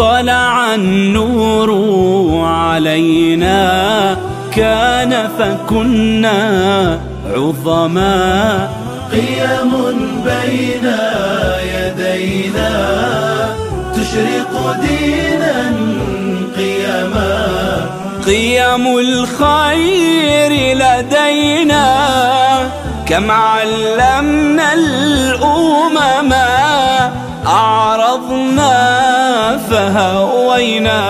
طلع النور علينا. كان فكنا عظما. قيم بين يدينا. تشرق دينا قيما قيم الخير لدينا. كم علمنا الأمم. أعرضنا فهوينا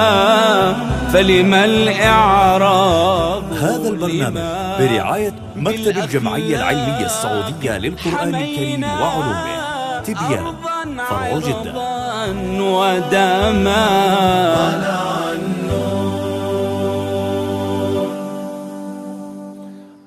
فلما الإعراض هذا البرنامج برعاية مكتب الجمعية العلمية السعودية للقرآن الكريم وعلومه. تبيان فرع جدة. ودما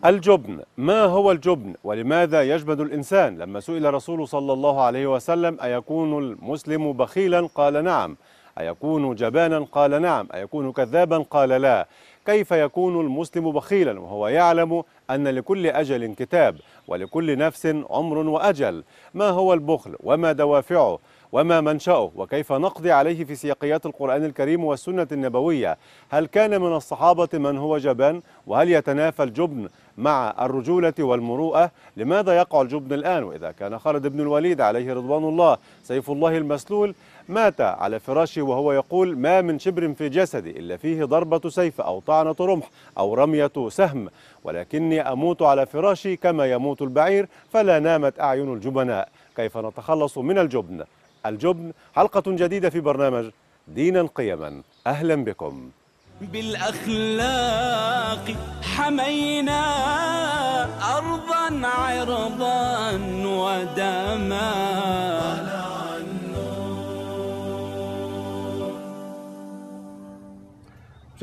الجبن ما هو الجبن؟ ولماذا يجبن الإنسان؟ لما سئل رسول صلى الله عليه وسلم أيكون المسلم بخيلا؟ قال نعم. أيكون جبانا قال نعم أيكون كذابا قال لا. كيف يكون المسلم بخيلا وهو يعلم أن لكل أجل كتاب ولكل نفس عمر وأجل؟ ما هو البخل؟ وما دوافعه؟ وما منشأه؟ وكيف نقضي عليه في سياقيات القرآن الكريم والسنة النبوية؟ هل كان من الصحابة من هو جبان؟ وهل يتنافى الجبن مع الرجولة والمروءة؟ لماذا يقع الجبن الآن؟ وإذا كان خالد بن الوليد عليه رضوان الله سيف الله المسلول مات على فراشه وهو يقول ما من شبر في جسدي إلا فيه ضربة سيف أو طعنة رمح أو رمية سهم ولكني أموت على فراشي كما يموت البعير فلا نامت أعين الجبناء. كيف نتخلص من الجبن؟ الجبن حلقة جديدة في برنامج دينا قيما. أهلا بكم. بالأخلاق حمينا أرضا عرضا ودما.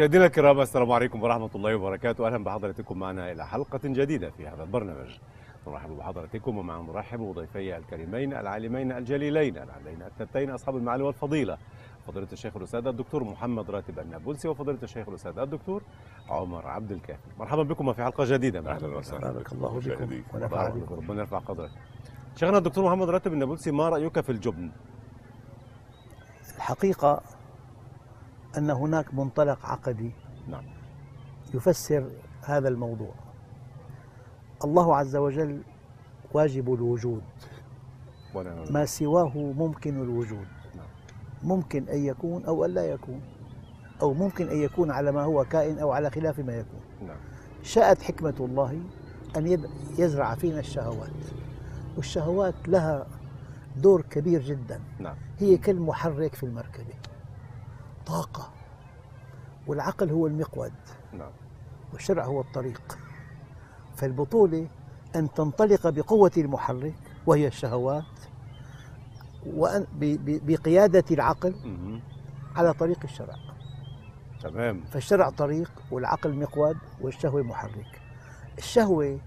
مشاهدينا الكرام السلام عليكم ورحمة الله وبركاته. أهلا بحضراتكم معنا إلى حلقة جديدة في هذا البرنامج. نرحب بحضراتكم ومع نرحب بضيفي الكريمين العالمين الجليلين العلين التبتين أصحاب المعالي والفضيلة. فضيلة الشيخ الأستاذ الدكتور محمد راتب النابلسي وفضيلة الشيخ الأستاذ الدكتور عمر عبد الكافي. مرحبا بكم في حلقة جديدة. من أهلا وسهلا. بارك الله بكم ربنا يرفع قدرك. شيخنا الدكتور محمد راتب النابلسي ما رأيك في الجبن؟ الحقيقة أن هناك منطلق عقدي نعم. يفسر هذا الموضوع. الله عز وجل واجب الوجود. ما سواه ممكن الوجود. نعم. ممكن أن يكون أو أن لا يكون. أو ممكن أن يكون على ما هو كائن أو على خلاف ما يكون. نعم. شاءت حكمة الله أن يزرع فينا الشهوات. والشهوات لها دور كبير جدا. نعم. هي كالمحرك في المركبة. طاقة. والعقل هو المقود. نعم. والشرع هو الطريق. فالبطولة أن تنطلق بقوة المحرك وهي الشهوات وأن بقيادة العقل. على طريق الشرع. تمام. فالشرع طريق والعقل مقود والشهوة محرك. الشهوة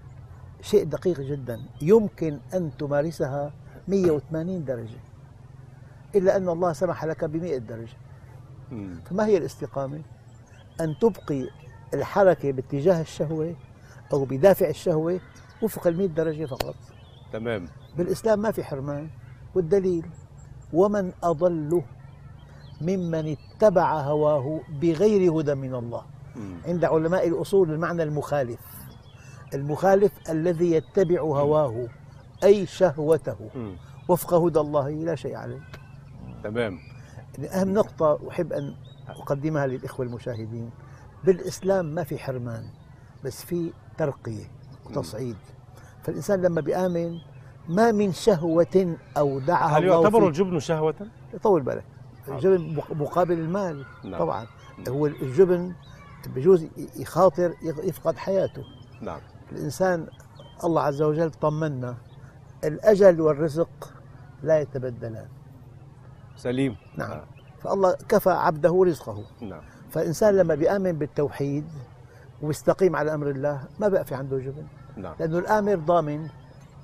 شيء دقيق جدا. يمكن أن تمارسها 180 درجة. إلا أن الله سمح لك ب 100 درجة. فما هي الاستقامة؟ أن تبقي الحركة باتجاه الشهوة أو بدافع الشهوة وفق المئة درجة فقط. تمام. بالإسلام ما في حرمان. والدليل؟ ومن أضل ممن اتبع هواه بغير هدى من الله. مم. عند علماء الأصول المعنى المخالف. المخالف الذي يتبع هواه أي شهوته. مم. وفق هدى الله لا شيء عليه. تمام. أهم نقطة أحب أن أقدمها للإخوة المشاهدين. بالإسلام ما في حرمان بس في ترقية وتصعيد. فالإنسان لما بيآمن ما من شهوة أودعها هل الله يعتبر الجبن شهوة؟ طول بالك. الجبن مق- مقابل المال نعم. طبعا. هو الجبن بجوز يخاطر يفقد حياته. نعم. الإنسان الله عز وجل طمنا الأجل والرزق لا يتبدلان. سليم. نعم. آه. فالله كفى عبده رزقه. نعم. فالإنسان لما بيآمن بالتوحيد ويستقيم على أمر الله ما بقى في عنده جبن. نعم. لأنه الآمر ضامن.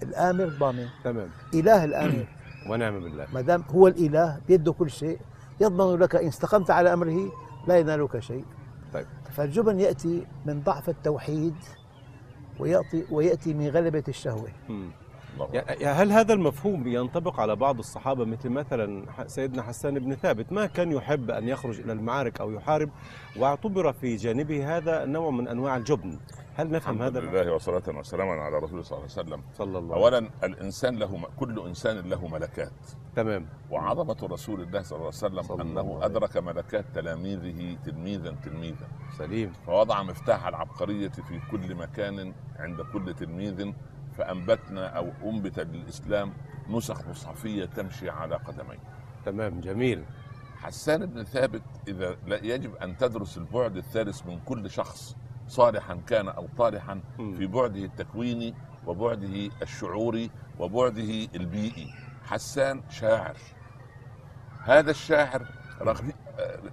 الآمر ضامن. تمام. إله الآمر. ونعم بالله. ما دام هو الإله بيده كل شيء يضمن لك إن استقمت على أمره لا ينالك شيء. طيب. فالجبن يأتي من ضعف التوحيد ويأتي, ويأتي من غلبة الشهوة. مم. الله يا هل هذا المفهوم ينطبق على بعض الصحابة مثل مثلا سيدنا حسان بن ثابت؟ ما كان يحب أن يخرج إلى المعارك أو يحارب واعتبر في جانبه هذا نوع من أنواع الجبن. هل نفهم الحمد هذا؟ لله وصلاة وسلاما على رسول صلى الله عليه وسلم. صلى الله عليه وسلم. اولا الإنسان له كل إنسان له ملكات. تمام. وعظمة رسول الله صلى الله عليه وسلم صلى الله أدرك ملكات تلاميذه تلميذا تلميذا. سليم. فوضع مفتاح العبقرية في كل مكان عند كل تلميذ فأنبتنا أو انبت للاسلام نسخ مصحفية تمشي على قدمين تمام جميل. حسان بن ثابت إذا لا يجب أن تدرس البعد الثالث من كل شخص صالحا كان أو طالحا. في بعده التكويني وبعده الشعوري وبعده البيئي. حسان شاعر. هذا الشاعر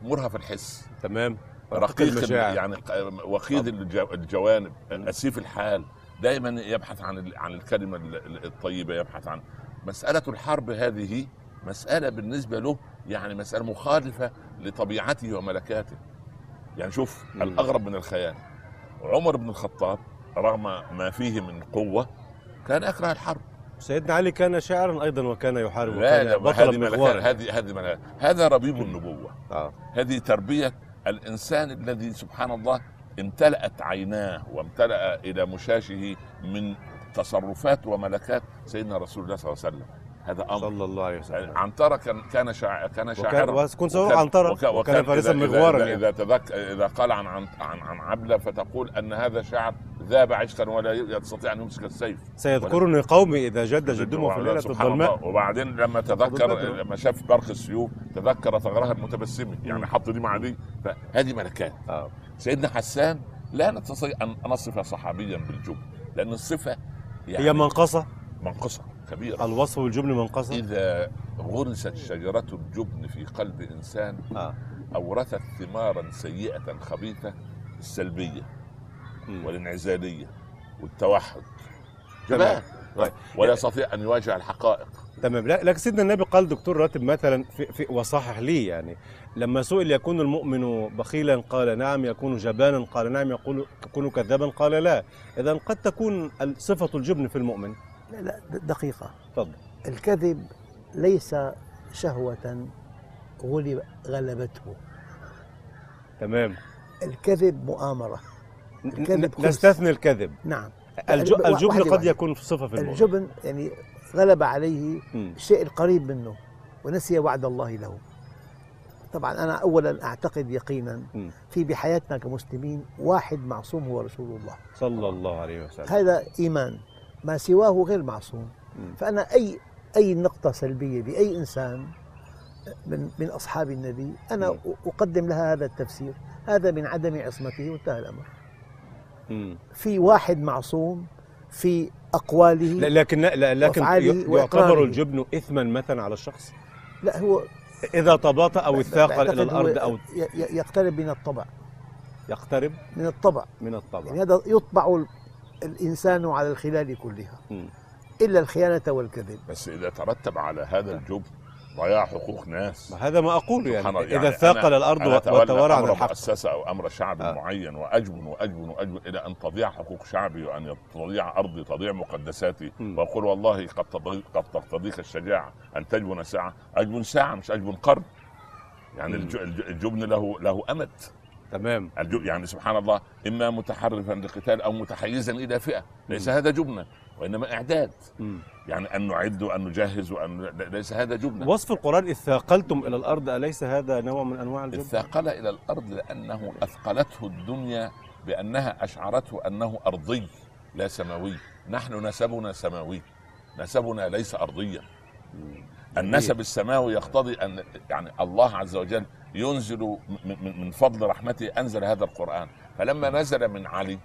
مرهف الحس. تمام. رقيق المشاعر. يعني وخيد الجو- الجوانب. أسيف الحال. دائما يبحث عن عن الكلمة ال- ال- الطيبة يبحث عن مسألة الحرب هذه مسألة بالنسبة له يعني مسألة مخالفة لطبيعته وملكاته. يعني شوف مم. الأغرب من الخيال. عمر بن الخطاب رغم ما فيه من قوة كان يكره الحرب. سيدنا علي كان شاعرا أيضا وكان يحارب لا وكان لا بطلا هذه هذه هذا ربيب النبوة. آه. هذه تربية الإنسان الذي سبحان الله امتلأت عيناه وامتلأ إلى مشاشه من تصرفات وملكات سيدنا رسول الله صلى الله عليه وسلم هذا أمر صلى الله عليه وسلم عنترة كان كان شاعر كان وكان شاعرا وكنت وكان- عنترة وكان- وكان فارسا مغوارا إذا, يعني. إذا, تذك إذا قال عن عن عن, عن عبلة فتقول أن هذا شاعر ذاب عشقا ولا يستطيع أن يمسك السيف سيذكرني قومي إذا جد جدهم في سبحان الظلماء. وبعدين لما. تذكر لما شاف برق السيوف تذكر ثغرها المتبسمة يعني. حط دي مع دي فهذه ملكات آه. سيدنا حسان لا نستطيع أن نصف صحابيا بالجبن لأن الصفة يعني هي منقصة منقصة كبيرة الوصف بالجبن منقصة إذا غرست شجرة الجبن في قلب إنسان آه. أورثت ثمارا سيئة خبيثة السلبية مم. والانعزالية والتوحد تمام. جبان طيب. ولا يستطيع أن يواجه الحقائق تمام. لا- لكن سيدنا النبي قال دكتور راتب مثلا في, في وصحح لي يعني لما سئل يكون المؤمن بخيلا؟ قال نعم. يكون جبانا؟ قال نعم. يقول يكون كذابا؟ قال لا. اذا قد تكون صفة الجبن في المؤمن. لا لا د- دقيقة. تفضل. الكذب ليس شهوة غلب غلبته. تمام. الكذب مؤامرة. ن- الكذب نستثني الكذب. نعم. الجبن قد. يكون صفة في المؤمن. الجبن يعني غلب عليه. الشيء القريب منه ونسي وعد الله له طبعا أنا أولا أعتقد يقينا. في بحياتنا كمسلمين واحد معصوم هو رسول الله صلى الله عليه وسلم هذا إيمان ما سواه غير معصوم. فأنا أي أي نقطة سلبية بأي إنسان من من أصحاب النبي أنا. أقدم لها هذا التفسير هذا من عدم عصمته وانتهى الأمر. في واحد معصوم في أقواله لا لكن لا لكن يعتبر. الجبن اثما مثلا على الشخص؟ لا هو إذا تباطأ اثاقل هو الأرض أو ي- ي- يقترب من الطبع. يقترب؟ من الطبع. من الطبع. يعني هذا يطبع ال- الإنسان على الخلال كلها. مم. إلا الخيانة والكذب. بس إذا ترتب على هذا الجبن ضياع حقوق ناس. ما هذا ما أقوله يعني, الله. إذا يعني ثاقل الأرض وتوارى عن الحق. مؤسسة أو أمر شعب آه. معين وأجبن وأجبن وأجبن إلى أن تضيع حقوق شعبي وأن تضيع أرضي تضيع مقدساتي. وأقول والله قد تضيق قد تقتضيك الشجاعة أن تجبن ساعة. أجبن ساعة مش أجبن قرن. يعني الج- الجبن له له أمد. تمام. يعني سبحان الله إما متحرفا لقتال أو متحيزا إلى فئة ليس مم. هذا جبنا. وإنما إعداد. مم. يعني أن نعد وأن نجهز وأن ليس هذا جبنا وصف القرآن إذ ثاقلتم إلى الأرض أليس هذا نوع من أنواع الجبن؟ الثاقل إلى الأرض لأنه أثقلته الدنيا بأنها أشعرته أنه أرضي لا سماوي. نحن نسبنا سماوي. نسبنا ليس أرضيا. النسب السماوي يقتضي ان يعني الله عز وجل ينزل من فضل رحمته أنزل هذا القرآن. فلما نزل من علي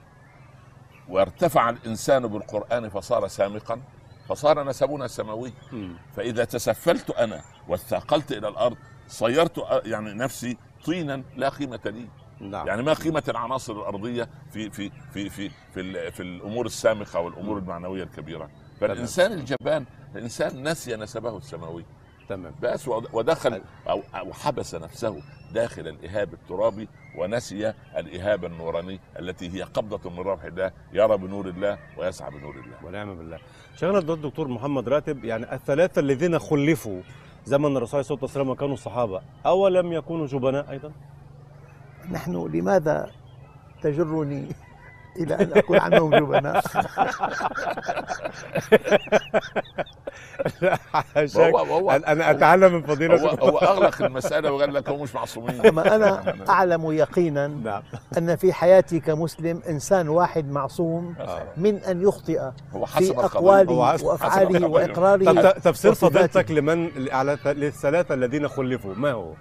وارتفع الإنسان بالقرآن فصار سامقا فصار نسبنا سماوي مم. فإذا تسفلت أنا واثاقلت إلى الأرض صيرت يعني نفسي طينا لا قيمة لي. نعم. يعني ما قيمة العناصر الأرضية في في في في في, في الأمور السامقة والأمور المعنوية الكبيرة. فالإنسان الجبان الإنسان نسي نسبه السماوي. تمام. بس ود- ودخل أو أو حبس نفسه داخل الإهاب الترابي ونسي الإهاب النوراني التي هي قبضة من روح الله يرى بنور الله ويسعى بنور الله. ونعم بالله. شيخنا الدكتور محمد راتب يعني الثلاثة الذين خلفوا زمن الرسول عليه الصلاة والسلام وكانوا الصحابة أولم يكونوا جبناء أيضا؟ نحن لماذا تجرني إلى أن أقول عنهم جبناء؟ حاشاك. هو- هو- أنا أتعلم من هو, فضيلة هو أغلق المسألة وقال لك هم مش معصومين أما أنا أعلم يقينا نعم أن في حياتي كمسلم إنسان واحد معصوم آه. من أن يخطئ هو حسب في هو. وإقراره طب ت- تفسير. فضيلتك لمن للثلاثة الذين خلفوا ما هو؟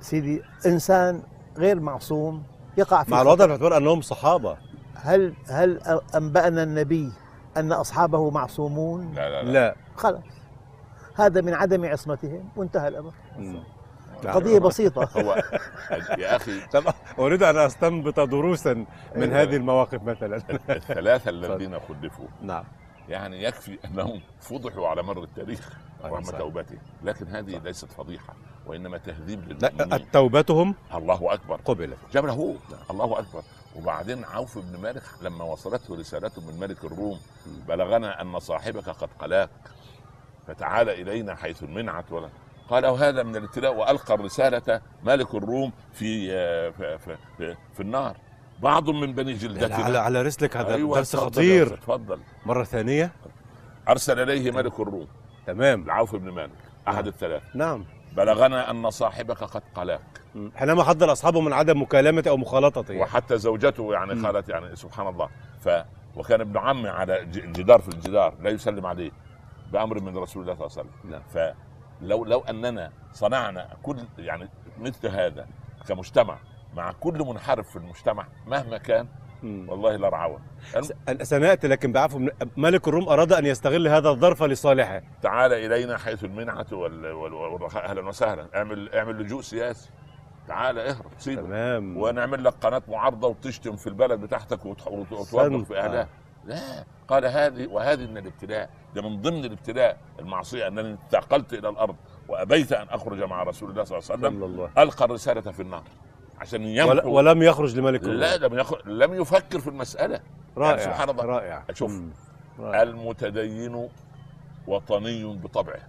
سيدي إنسان غير معصوم يقع في مع. الوضع باعتبار أنهم صحابة هل هل أنبأنا النبي أن أصحابه معصومون؟ لا لا لا, لا خلاص. هذا من عدم عصمتهم. وانتهى الأمر. مم. قضية بسيطة. هو يا أخي طب أريد أن أستنبط دروسا من أيوة. هذه المواقف مثلا. الثلاثة الذين خلفوا. نعم. يعني يكفي أنهم فضحوا على مر التاريخ أيوة رغم. توبتهم. لكن هذه ليست فضيحة وإنما تهذيب للمؤمنين. توبتهم؟ الله أكبر. قبلت جابر هو. الله أكبر. وبعدين عوف بن مالك لما وصلته رسالته من ملك الروم بلغنا أن صاحبك قد قلاك. فتعال إلينا حيث المنعت ولا. قال هذا من الابتلاء وألقى الرسالة ملك الروم في في, في, في, في النار. بعض من بني على جلدتنا على رسلك هذا أيوة درس خطير. أستاذ، اتفضل مرة ثانية. أرسل إليه ملك الروم. تمام. العوف بن مالك أحد الثلاث نعم. بلغنا أن صاحبك قد قلاك. حينما حذر أصحابه من عدم مكالمة أو مخالطته يعني. وحتى زوجته يعني. قالت يعني سبحان الله. ف وكان ابن عمي على ج- الجدار في الجدار لا يسلم عليه. بأمر من رسول الله صلى الله عليه وسلم. نعم. فلو لو أننا صنعنا كل يعني مثل هذا كمجتمع مع كل منحرف في المجتمع مهما كان. والله لرعوه س- أنا سنأتي لكن بعفو ملك الروم أراد أن يستغل هذا الظرف لصالحه. تعال إلينا حيث وال- والرخاء. أهلا وسهلا. اعمل اعمل لجوء سياسي. تعال اهرب سيبه تمام. ونعمل لك قناة معارضة وتشتم في البلد بتاعتك وتح- وت- وتوبخ في أهلها. لا. قال هذه وهذه من الابتلاء ده من ضمن الابتلاء المعصية أنني انتقلت إلى الأرض وأبيت أن أخرج مع رسول الله صلى الله عليه وسلم. ألقى الرسالة في النار عشان يمحو ولم يخرج لملك لا لم يخ... لم يفكر في المسألة. رائع يعني سبحان الله. رائع. شوف. رائع. المتدين وطني بطبعه.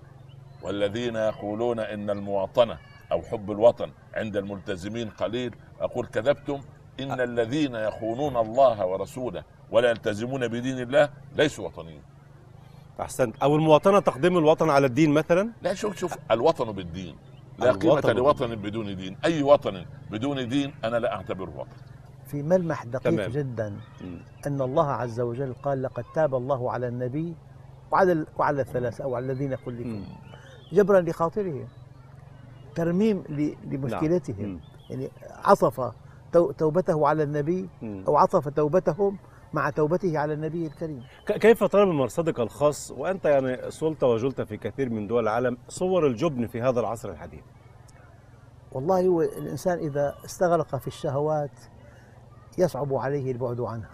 والذين يقولون إن المواطنة أو حب الوطن عند الملتزمين قليل أقول كذبتم. إن الذين يخونون الله ورسوله ولا يلتزمون بدين الله ليسوا وطنيين. أحسنت. أو المواطنة تقديم الوطن على الدين مثلا؟ لا شوف شوف الوطن بالدين. لا الوطن لوطن بدون دين. أي وطن بدون دين أنا لا أعتبره وطن. في ملمح دقيق تمام. جدا مم. أن الله عز وجل قال لقد تاب الله على النبي وعلى وعلى الثلاثة أو على الذين خلفوا. مم. جبرا لخاطرهم. ترميم ل- لمشكلتهم. مم. يعني عطف تو- توبته على النبي مم. أو عطف توبتهم مع توبته على النبي الكريم. كيف ترى من مرصدك الخاص؟ وأنت يعني صلت وجلت في كثير من دول العالم صور الجبن في هذا العصر الحديث. والله هو الإنسان إذا استغرق في الشهوات يصعب عليه البعد عنها.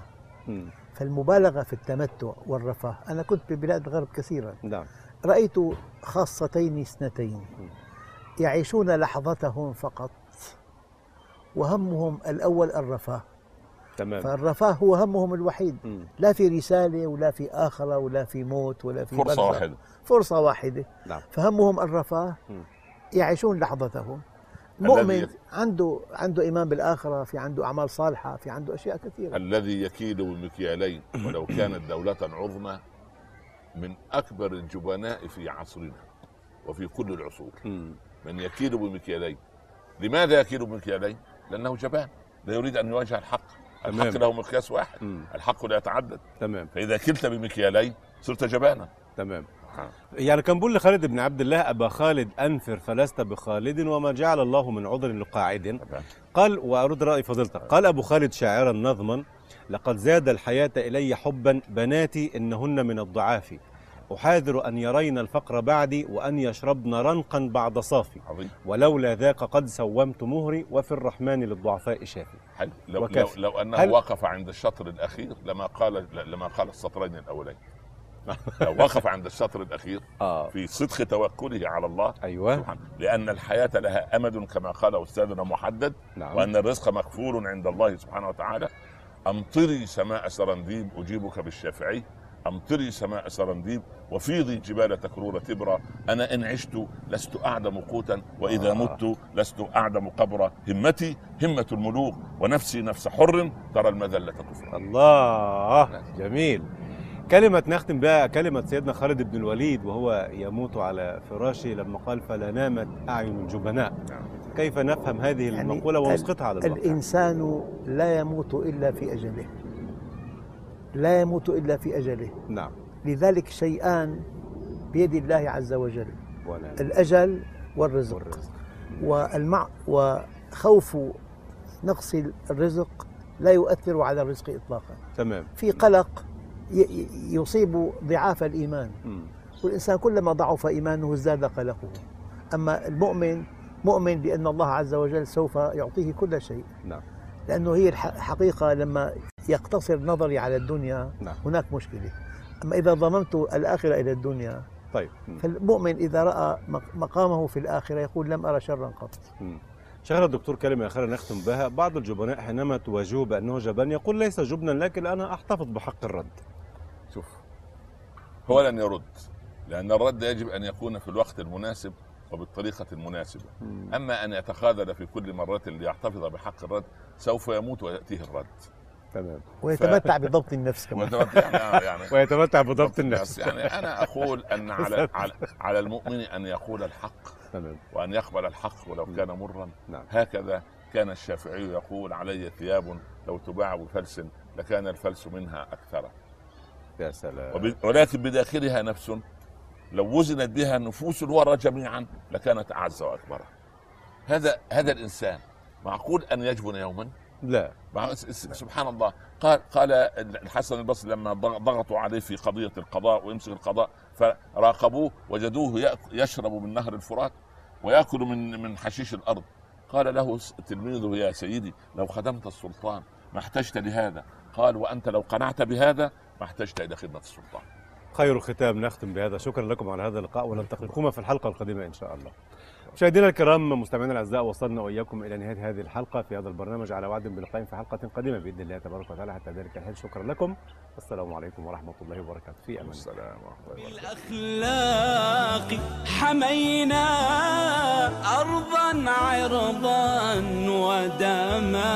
مم. فالمبالغة في التمتع والرفاه أنا كنت ببلاد الغرب كثيرا. نعم. رأيت خاصتين اثنتين. يعيشون لحظتهم فقط وهمهم الأول الرفاه. تمام. فالرفاه هو همهم الوحيد. مم. لا في رسالة ولا في آخرة ولا في موت ولا في فرصة برزخ. واحدة. فرصة واحدة. نعم. فهمهم الرفاه مم. يعيشون لحظتهم. مؤمن عنده عنده إيمان بالآخرة في عنده أعمال صالحة في عنده أشياء كثيرة. الذي يكيل بمكيالين. ولو كانت دولة عظمى من أكبر الجبناء في عصرنا وفي كل العصور. من يكيل بمكيالين. لماذا يكيل بمكيالين؟ لأنه جبان. لا يريد أن يواجه الحق. الحق. له مقياس واحد. مم. الحق لا يتعدد. تمام. فإذا كلت بمكيالين صرت جبانا. تمام. يعني كان بيقول لخالد بن عبد الله أبا خالد أنفر فلست بخالد وما جعل الله من عذر لقاعد. قال وأرد رأي فضيلتك. قال أبو خالد شاعرا نظما لقد زاد الحياة إلي حبا بناتي إنهن من الضعاف. أحاذر أن يرين الفقر بعدي وأن يشربن رنقا بعد صافي. عظيم. ولولا ذاك قد سومت مهري وفي الرحمن للضعفاء شافي. حلو. لو, لو. لو أنه هل- وقف عند الشطر الأخير لما قال لما قال السطرين الأولين. لو وقف عند السطر الأخير آه. في صدق توكله على الله. أيوه. لأن الحياة لها أمد كما قال أستاذنا محدد. نعم. وأن الرزق مكفول عند الله سبحانه وتعالى. أمطري سماء سرنديب أجيبك بالشافعي. امطري سماء سرنديب وفيضي جبال تكرور تبرى أنا إن عشت لست أعدم قوتا وإذا آه. مت لست أعدم قبرا. همتي همة الملوك ونفسي نفس حر ترى المذلة كفرا. الله جميل. كلمة نختم بها كلمة سيدنا خالد بن الوليد وهو يموت على فراشه لما قال فلا نامت أعين الجبناء. كيف نفهم هذه يعني المقولة ونسقطها على الواقع الإنسان لا يموت إلا في أجله. لا يموت إلا في أجله. نعم. لذلك شيئان بيد الله عز وجل. ونعم الأجل والرزق. والرزق. والمع وخوف نقص الرزق لا يؤثر على الرزق إطلاقا. تمام. في قلق يصيب ضعاف الإيمان. مم. والإنسان كلما ضعف إيمانه ازداد قلقه. أما المؤمن مؤمن بأن الله عز وجل سوف يعطيه كل شيء. نعم. لأنه هي الح- الحقيقة لما يقتصر نظري على الدنيا نعم. هناك مشكلة. أما إذا ضممت الآخرة إلى الدنيا طيب. فالمؤمن إذا رأى مق- مقامه في الآخرة يقول لم أرى شرا قط. شيخنا الدكتور كلمة أخيرة نختم بها. بعض الجبناء حينما تواجهه بأنه جبان يقول ليس جبنا لكن أنا أحتفظ بحق الرد. شوف هو لن يرد لأن الرد يجب أن يكون في الوقت المناسب وبالطريقة المناسبة. مم. أما أن يتخاذل في كل مرة ليحتفظ بحق الرد سوف يموت ويأتيه الرد. تمام. ويتمتع بضبط النفس كمان. وتمت- يعني يعني ويتمتع بضبط النفس. يعني أنا أقول أن على على, على المؤمن أن يقول الحق تمام. وأن يقبل الحق ولو كان مرا. نعم. هكذا كان الشافعي يقول علي ثياب لو تباع بفلس لكان الفلس منها أكثر. يا سلام. وب- ولكن بداخلها نفس. لو وزنت بها نفوس الورى جميعا لكانت أعز وأكبر. هذا هذا الإنسان معقول أن يجبن يوما؟ لا. سبحان الله. قال قال الحسن البصري لما ضغ- ضغطوا عليه في قضية القضاء ويمسك القضاء فراقبوه وجدوه يشرب من نهر الفرات ويأكل من من حشيش الأرض. قال له تلميذه يا سيدي لو خدمت السلطان ما احتجت لهذا. قال وأنت لو قنعت بهذا ما احتجت إلى خدمة السلطان. خير ختام نختم بهذا. شكرا لكم على هذا اللقاء ونلتقيكم في الحلقة القادمة إن شاء الله. مشاهدينا الكرام مستمعينا الأعزاء وصلنا وإياكم إلى نهاية هذه الحلقة في هذا البرنامج على وعد بلقاء في حلقة قادمه بإذن الله تبارك وتعالى. حتى ذلك الحين شكرا لكم. والسلام عليكم ورحمة الله وبركاته. في أمان السلام ورحمة الله وبركاته. بالأخلاق حمينا أرضا عرضا ودما.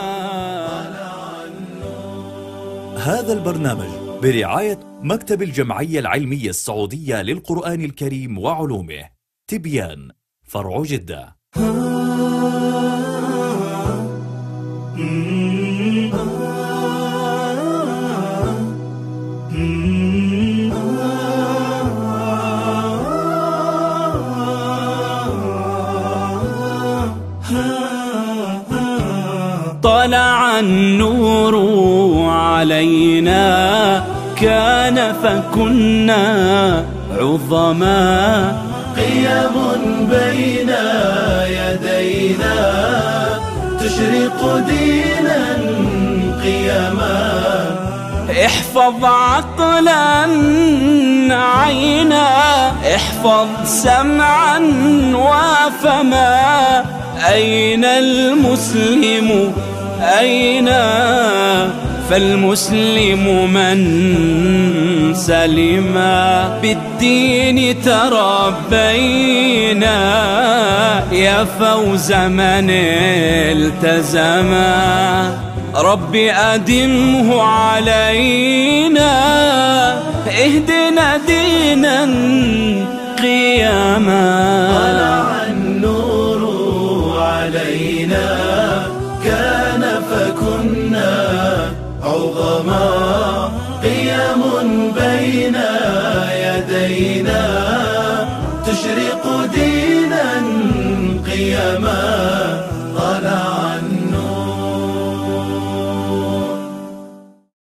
هذا البرنامج برعاية مكتب الجمعية العلمية السعودية للقرآن الكريم وعلومه تبيان. فرع جدة. طلع النور علينا كان فكنا عظما. قيم بين يدينا تشرق دينا قيما احفظ عقلا عينا احفظ سمعا وفما أين المسلم؟ أين؟ فالمسلم من سلم؟ بالدين تربينا يا فوز من التزما رب أدمه علينا اهدنا دينا قياما. طلع النور علينا كان فكنا عظما. قيم بين يدينا تشرق دينا قيما